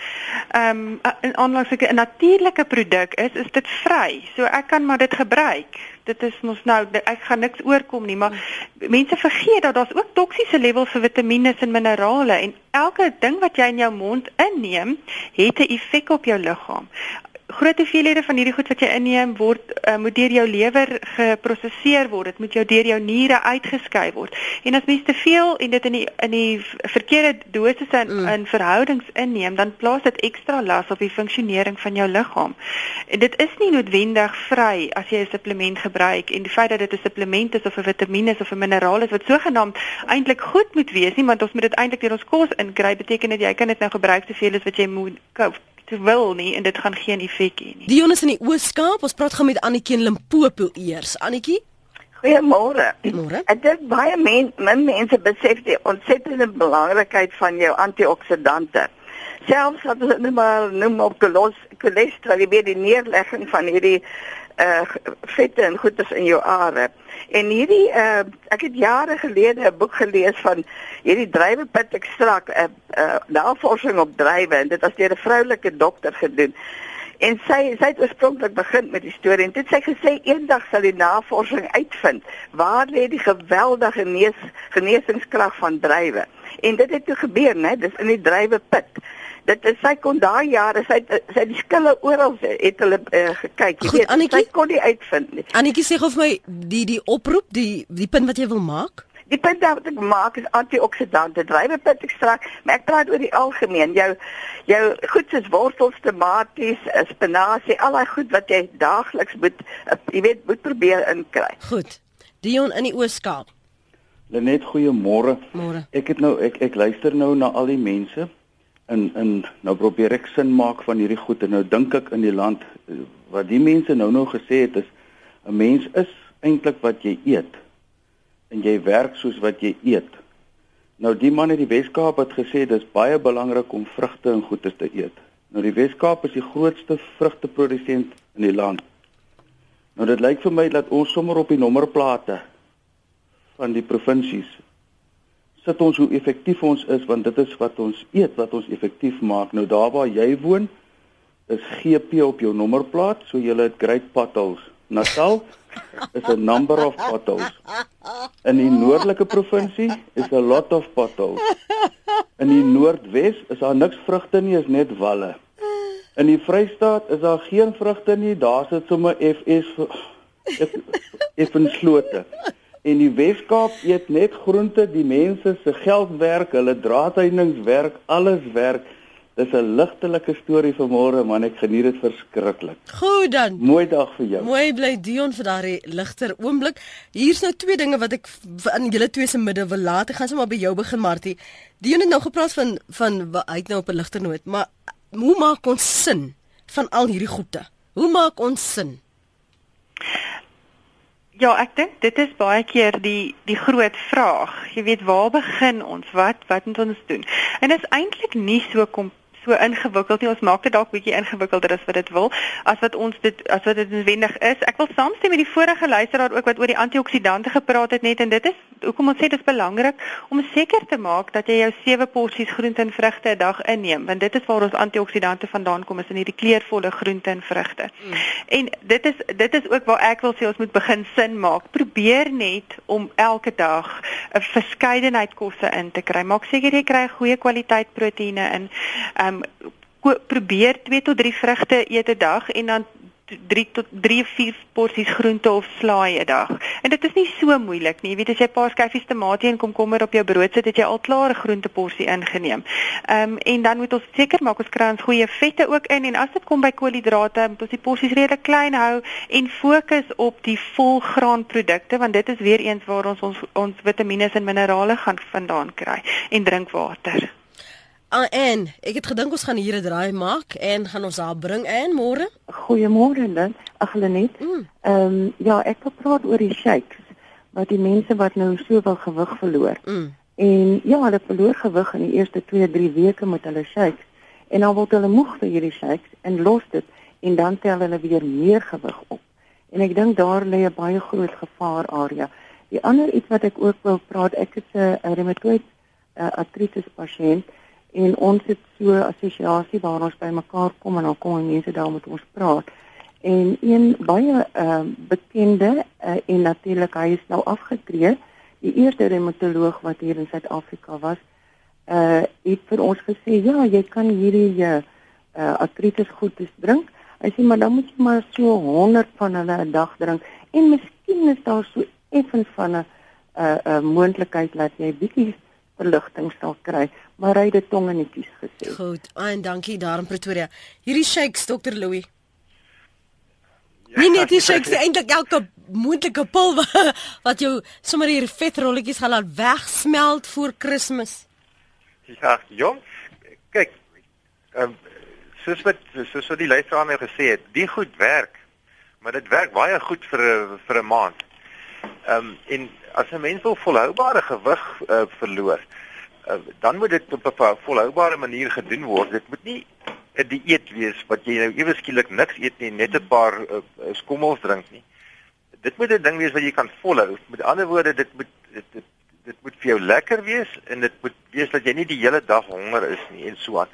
ehm um, 'n aanlangslike 'n natuurlike produk is, is dit vry. So ek kan maar dit gebruik. Dit is mos nou ek gaan niks oorkom nie, maar mense vergeet dat daar's ook toksiese levels vir vitamiene en minerale en elke ding wat jy in jou mond inneem, het 'n effek op jou liggaam groot hoeveelhede van hierdie goed wat jy inneem word uh, moet deur jou lewer geprosesseer word. Dit moet jou deur jou niere uitgeskei word. En as mens te veel en dit in die in die verkeerde dosisse in, mm. in verhoudings inneem, dan plaas dit ekstra las op die funksionering van jou liggaam. En dit is nie noodwendig vry as jy 'n supplement gebruik en die feit dat dit 'n supplement is of 'n vitamiene is of 'n mineraal is wat sogenaamd eintlik goed moet wees nie, want ons moet dit eintlik deur ons kos inkry, beteken dit jy kan dit nou gebruik soveel as wat jy moet te wil nie en dit gaan geen effek hê nie. Dion is in die Oos-Kaap. Ons praat gaan met Annetjie in Limpopo eers. Annetjie? Goeiemôre. Môre. Ek dink baie men, min mense besef die ontsettende belangrikheid van jou antioksidante. Selfs as hulle net maar noem op cholesterol, jy weet die neerlegging van hierdie uh vette en goeders in jou are. En hierdie uh ek het jare gelede 'n boek gelees van hierdie druiwepit ekstrakt, 'n uh, uh, navorsing op druiwe en dit was deur 'n vroulike dokter gedoen. En sy sy het oorspronklik begin met die storie en dit sê gesê eendag sal die navorsing uitvind waar lê die geweldige genees genesingskrag van druiwe. En dit het toe gebeur, né? Dis in die druiwepit dit is sy kon daai jare sy sy die skille oral het hulle uh, gekyk jy Goed, weet Annetjie, sy kon nie uitvind nie Annetjie sê gou vir my die die oproep die die punt wat jy wil maak Die punt wat ek maak is antioksidante. Druiwepit ekstrakt, maar ek praat oor die algemeen. Jou jou goed soos wortels, tomaties, spinasie, al daai goed wat jy daagliks moet jy weet moet probeer inkry. Goed. Dion in die Ooskaap. Lenet, goeiemôre. Môre. Ek het nou ek ek luister nou na al die mense en en nou probeer ek sin maak van hierdie goed en nou dink ek in die land eh, wat die mense nou nou gesê het is 'n mens is eintlik wat jy eet en jy werk soos wat jy eet. Nou die man in die Weskaap het gesê dis baie belangrik om vrugte en goeie te eet. Nou die Weskaap is die grootste vrugteprodusent in die land. Nou dit lyk vir my dat ons sommer op die nommerplate van die provinsies sit ons hoe effektief ons is want dit is wat ons eet wat ons effektief maak. Nou daar waar jy woon is GP op jou nommerplaat, so jy het great potholes. Natal is a number of potholes. In die noordelike provinsie is a lot of potholes. In die Noordwes is daar niks vrugte nie, is net walle. In die Vrystaat is daar geen vrugte nie, daar sit sommer FS effens slote. En die Weskaap eet net groente, die mense se geld werk, hulle draadheidingswerk, alles werk. Dis 'n ligtelike storie vir môre, man, ek geniet dit verskriklik. Goed dan. Mooi dag vir jou. Mooi bly Dion vir daardie ligter oomblik. Hier's nou twee dinge wat ek aan julle twee se midde wil laat. Ek gaan sommer by jou begin, Martie. Dion het nou gepraat van van hy het nou op 'n ligter noot, maar hoe maak ons sin van al hierdie goede? Hoe maak ons sin? Ja, ek dink dit is baie keer die die groot vraag. Jy weet waar begin ons? Wat wat moet ons doen? En dit is eintlik nie so kom so ingewikkeld nie. Ons maak dit dalk bietjie ingewikkelder as wat dit wil, as wat ons dit as wat dit noodwendig is. Ek wil saamstem met die vorige luisteraar ook wat oor die antioksidante gepraat het net en dit is hoekom ons sê dit is belangrik om seker te maak dat jy jou sewe porsies groente en vrugte 'n dag inneem, want dit is waar ons antioksidante vandaan kom is in hierdie kleurvolle groente en vrugte. Mm. En dit is dit is ook waar ek wil sê ons moet begin sin maak. Probeer net om elke dag 'n verskeidenheid kosse in te kry. Maak seker jy kry goeie kwaliteit proteïene in. Ehm um, probeer 2 tot 3 vrugte eet 'n dag en dan 3 tot 3 of 4 porsies groente of slaai 'n dag. En dit is nie so moeilik nie. Jy weet as jy 'n paar skyfies tamatie en komkommer op jou brood sit, het jy al klaar 'n groenteporsie ingeneem. Ehm um, en dan moet ons seker maak ons kry ons goeie vette ook in en as dit kom by koolhidrate, moet ons die porsies redelik klein hou en fokus op die volgraanprodukte want dit is weer eens waar ons ons, ons vitamiene en minerale gaan vandaan kry en drinkwater. Ah, en ek het gedink ons gaan hier 'n draai maak en gaan ons haar bring in môre. Goeiemôre dan. Ag Lenet. Mm. Ehm mm. um, ja, ek wil praat oor die shakes wat die mense wat nou soveel gewig verloor. Mm. En ja, hulle verloor gewig in die eerste 2-3 weke met hulle shakes en dan word hulle moeg vir hierdie shakes en los dit en dan tel hulle weer meer gewig op. En ek dink daar lê 'n baie groot gevaar area. Die ander iets wat ek ook wil praat, ek is 'n reumatoid uh, artritis pasiënt en ons het so 'n assosiasie waar ons bymekaar kom en dan kom mense daar met ons praat. En een baie uh, bekende uh, en natuurlik hy is nou afgetree, die eerste reumatoloog wat hier in Suid-Afrika was, uh het vir ons gesê ja, jy kan hierdie uh, artritis goed drink. Hy sê maar dan moet jy maar so 100 van hulle 'n dag drink en miskien is daar so effens van 'n 'n uh, uh, moontlikheid dat jy bietjie verligting sal kry, maar hy het dit tonge netjies gesê. Goed, en dankie daar in Pretoria. Hierdie shakes Dr. Louis. Ja, nee, nee, die shakes eintlik elke moontlike pil wat jou sommer hier vetrolletjies gaan laat wegsmelt voor Kersfees. Ja, jong. Kyk, ehm um, soos wat soos wat die luisteraar nou gesê het, die goed werk, maar dit werk baie goed vir vir 'n maand. Ehm um, en as 'n mens wil volhoubare gewig uh, verloor, uh, dan moet dit op 'n volhoubare manier gedoen word. Dit moet nie 'n dieet wees wat jy nou ewe skielik niks eet nie, net 'n paar uh, skommels drink nie. Dit moet 'n ding wees wat jy kan volhou. Met ander woorde, dit moet dit, dit dit moet vir jou lekker wees en dit moet wees dat jy nie die hele dag honger is nie en so aan.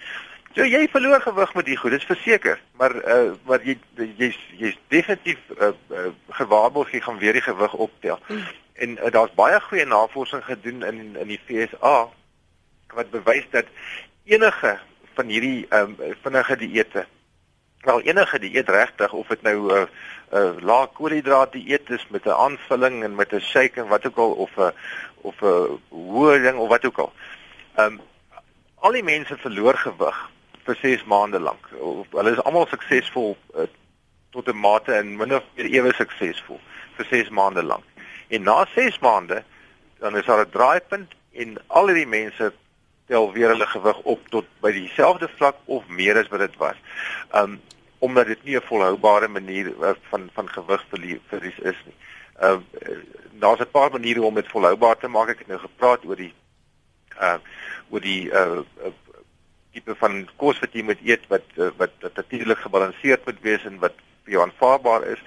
So jy verloor gewig met die goed, dis verseker, maar uh wat jy jy's jy's definitief uh, uh gewaarborg jy gaan weer die gewig optel. Mm. En uh, daar's baie goeie navorsing gedoen in in die FSA wat bewys dat enige van hierdie ehm um, vinnige dieete Wel enige dieet regtig of dit nou 'n uh, uh, lae koolhidraat dieet is met 'n aanvulling en met 'n shake en wat ook al of 'n uh, of 'n uh, hoë ding of wat ook al. Ehm um, al die mense verloor gewig vir 6 maande lank. Hulle is almal suksesvol uh, tot 'n mate en min of meer ewe suksesvol vir 6 maande lank. En na 6 maande dan is daar 'n draaipunt en al die mense tel weer hulle gewig op tot by dieselfde vlak of meer as wat dit was. Um omdat dit nie 'n volhoubare manier uh, van van gewigverlies is nie. Um daar's 'n paar maniere om dit volhoubaar te maak. Ek het nou gepraat oor die uh oor die uh, uh tipe van kos wat jy moet eet wat uh, wat natuurlik gebalanseerd moet wees en wat vir jou aanvaarbaar is.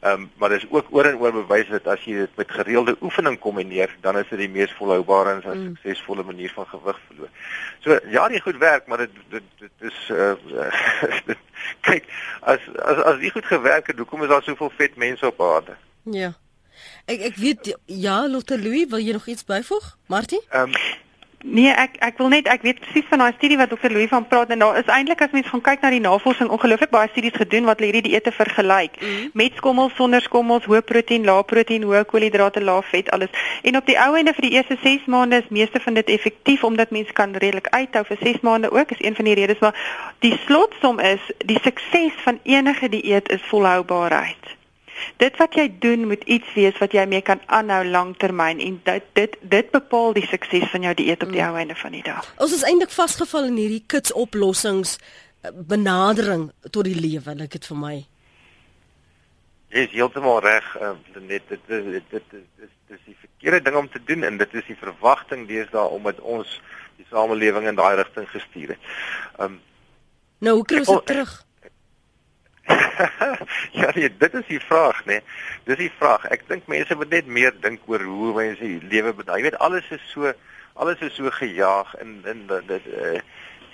Ehm um, maar dis ook oor en oor bewys dat as jy dit met gereelde oefening kombineer, dan is dit die mees volhoubare en mm. suksesvolle manier van gewig verloor. So ja, dit goed werk, maar dit dit dit is uh kyk, as as as dit goed gewerk het, hoekom is daar soveel vet mense op aarde? Ja. Ek ek weet ja, Lotte Louis, wil jy nog iets byvoeg? Martie? Ehm um, Nee, ek ek wil net ek weet presies van daai studie wat dokter Louis van praat en daar is eintlik as mens gaan kyk na die navorsing ongelooflik baie studies gedoen wat hierdie dieete vergelyk mm. met skommels, sonder skommels, hoë proteïen, lae proteïen, hoë koolhidrate, lae vet, alles. En op die ou ende vir die eerste 6 maande is meeste van dit effektief omdat mense kan redelik uithou vir 6 maande ook is een van die redes maar die slotsom is die sukses van enige dieet is volhoubaarheid. Dit wat jy doen moet iets wees wat jy mee kan aanhou lanktermyn en dit dit dit bepaal die sukses van jou dieet op die hmm. ou einde van die dag. Ons is eintlik vasgevall in hierdie kits oplossings eh, benadering tot die lewe, lyk dit vir my. Jy is heeltemal reg, uh, net dit dit dit is dis die verkeerde ding om te doen en dit is die verwagting deesdae om met ons die samelewing in daai rigting gestuur het. Um Nou, hoe kry ons dit terug? ja, nee, dit is die vraag, né? Nee. Dis die vraag. Ek dink mense moet net meer dink oor hoe mense lewe bedaai. Jy weet alles is so alles is so gejaag en in dit uh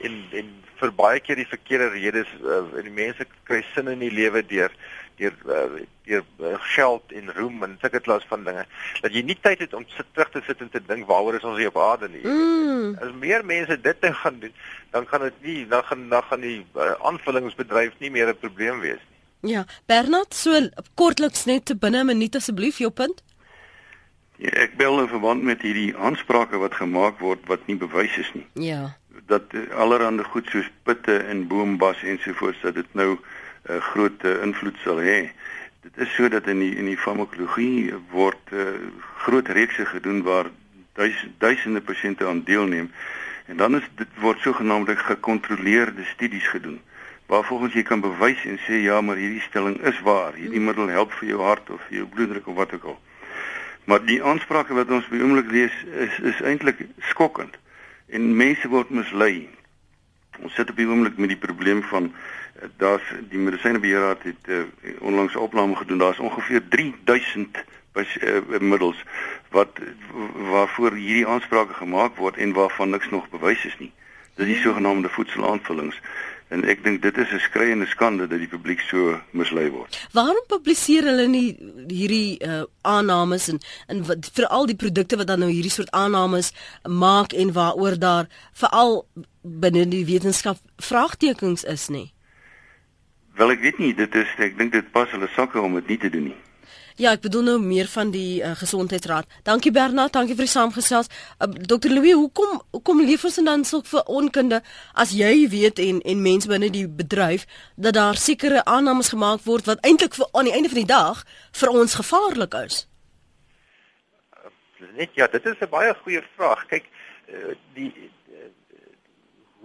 en en vir baie keer die verkeerde redes uh, en die mense kry sin in die lewe deur deur uh, deur uh, geld en roem en sulke klas van dinge dat jy nie tyd het om sit terug te sit en te dink waaroor is ons hier op aarde nie. Mm. As meer mense dit nou gaan doen, dan gaan dit nie dan gaan dan gaan die uh, aanvullingsbedryf nie meer 'n probleem wees nie. Ja, Bernard, so kortliks net te binne 'n minuut asseblief jou punt. Ja, ek bel in verband met hierdie aansprake wat gemaak word wat nie bewys is nie. Ja. Dat uh, allerhande goed soos pitte en boombas ensovoorts dat dit nou 'n uh, groot uh, invloed sal hê. Dit is sodat in die in die farmakologie word uh, groot reekse gedoen waar duis, duisende pasiënte aan deelneem. En dan is dit word sogenaamde gekontroleerde studies gedoen waar volgens jy kan bewys en sê ja maar hierdie stelling is waar. Hierdie middel help vir jou hart of vir jou bloeddruk of wat ook al. Maar die aansprake wat ons by oomblik lees is is eintlik skokkend en mense word mislei. Ons sit op die oomblik met die probleem van daar's die medisynebeheerraad het uh, onlangs 'n opname gedoen daar's ongeveer 3000 bes, uh, middels wat waarvoor hierdie aansprake gemaak word en waarvan niks nog bewys is nie dis die sogenaamde voedselaanvullings en ek dink dit is 'n skreiende skande dat die publiek so mislei word. Waarom publiseer hulle nie hierdie uh, aannames en en veral die produkte wat dan nou hierdie soort aannames maak en waaroor daar veral binne die wetenskap vraagtekens is nie? Wel ek weet nie, dit is ek dink dit pas hulle sakke om dit nie te doen nie. Ja, ek bedoel nou meer van die uh, gesondheidsraad. Dankie Bernard, dankie vir die saamgesels. Uh, Dr Louis, hoekom hoekom leef ons dan so vir onkunde as jy weet en en mense binne die bedryf dat daar sekere aannames gemaak word wat eintlik vir aan die einde van die dag vir ons gevaarlik is? Net ja, dit is 'n baie goeie vraag. Kyk, uh, die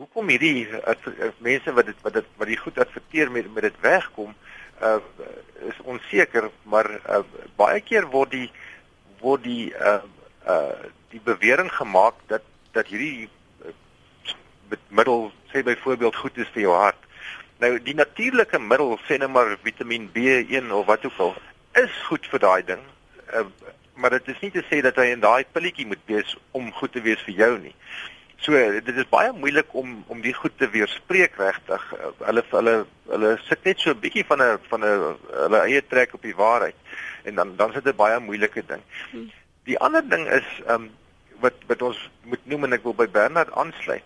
hoekom hierdie uh, mense wat dit wat dit wat die goed adverteer met met dit wegkom? uh, is onseker, maar uh, baie keer word die word die uh, uh, die bewering gemaak dat dat hierdie uh, middel sê byvoorbeeld goed is vir jou hart. Nou die natuurlike middel sê net maar Vitamiin B1 of wat ook al is goed vir daai ding. Uh, maar dit is nie te sê dat hy in daai pilletjie moet wees om goed te wees vir jou nie. So dit is baie moeilik om om die goed te weerspreek regtig. Hulle hulle hulle sit net so 'n bietjie van 'n van 'n hulle eie trek op die waarheid en dan dan sit dit baie moeilike ding. Hmm. Die ander ding is ehm um, wat wat ons moet noem en ek wil by Bernard aansluit.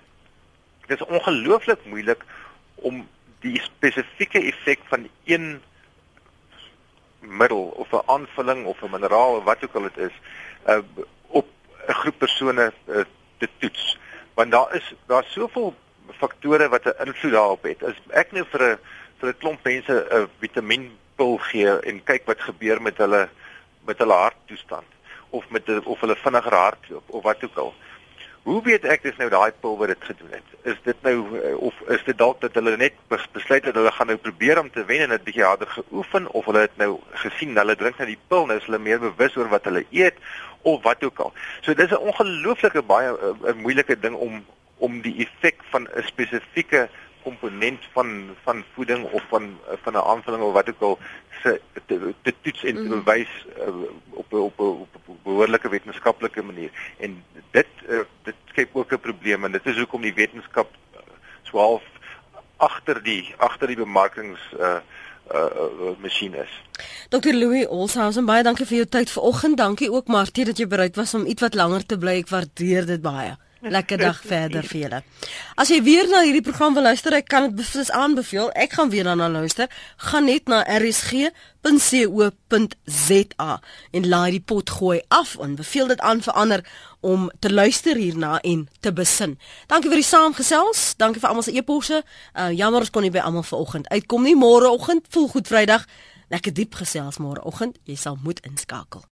Dit is ongelooflik moeilik om die spesifieke effek van een middel of 'n aanvulling of 'n mineraal of wat ook al dit is uh, op 'n groep persone uh, te toets want daar is daar soveel faktore wat 'n invloed daarop het as ek nou vir 'n vir 'n klomp mense 'n vitamienpil gee en kyk wat gebeur met hulle met hulle harttoestand of met of hulle vinniger hardloop of wat ook al Hoe weet ek dis nou daai pil wat dit gedoen het? Is dit nou eh, of is dit dalk dat hulle net besluit het hulle gaan nou probeer om te wen en dit bietjie harder geoefen of hulle het nou gesien hulle drink nou die pil nou is hulle meer bewus oor wat hulle eet of wat ook al. So dis 'n ongelooflike baie 'n eh, moeilike ding om om die effek van 'n spesifieke komponent van van voeding of van van 'n aanvulling of wat ook al se te, te toets en te mhm. bewys uh, op op op 'n behoorlike wetenskaplike manier. En dit uh, dit skep ook 'n probleem en dit is hoekom die wetenskap swaalf agter die agter die bemarkings uh, uh masjien is. Dr Louis Olshausen baie dankie vir jou tyd vanoggend. Dankie ook Martie dat jy bereid was om ietwat langer te bly. Ek waardeer dit baie. Lekker dag verder vir julle. As jy weer na hierdie program wil luister, ek kan dit beslis aanbeveel. Ek gaan weer daarna luister. Gaan net na rsg.co.za en laai die pot gooi af en beveel dit aan vir ander om te luister hierna en te besin. Dankie vir die saamgesels. Dankie vir almal se eposse. Uh jammer ons kon nie by almal vanoggend uitkom nie. Môreoggend, voel goed Vrydag. Lekker diep gesels môreoggend. Jy sal moet inskakel.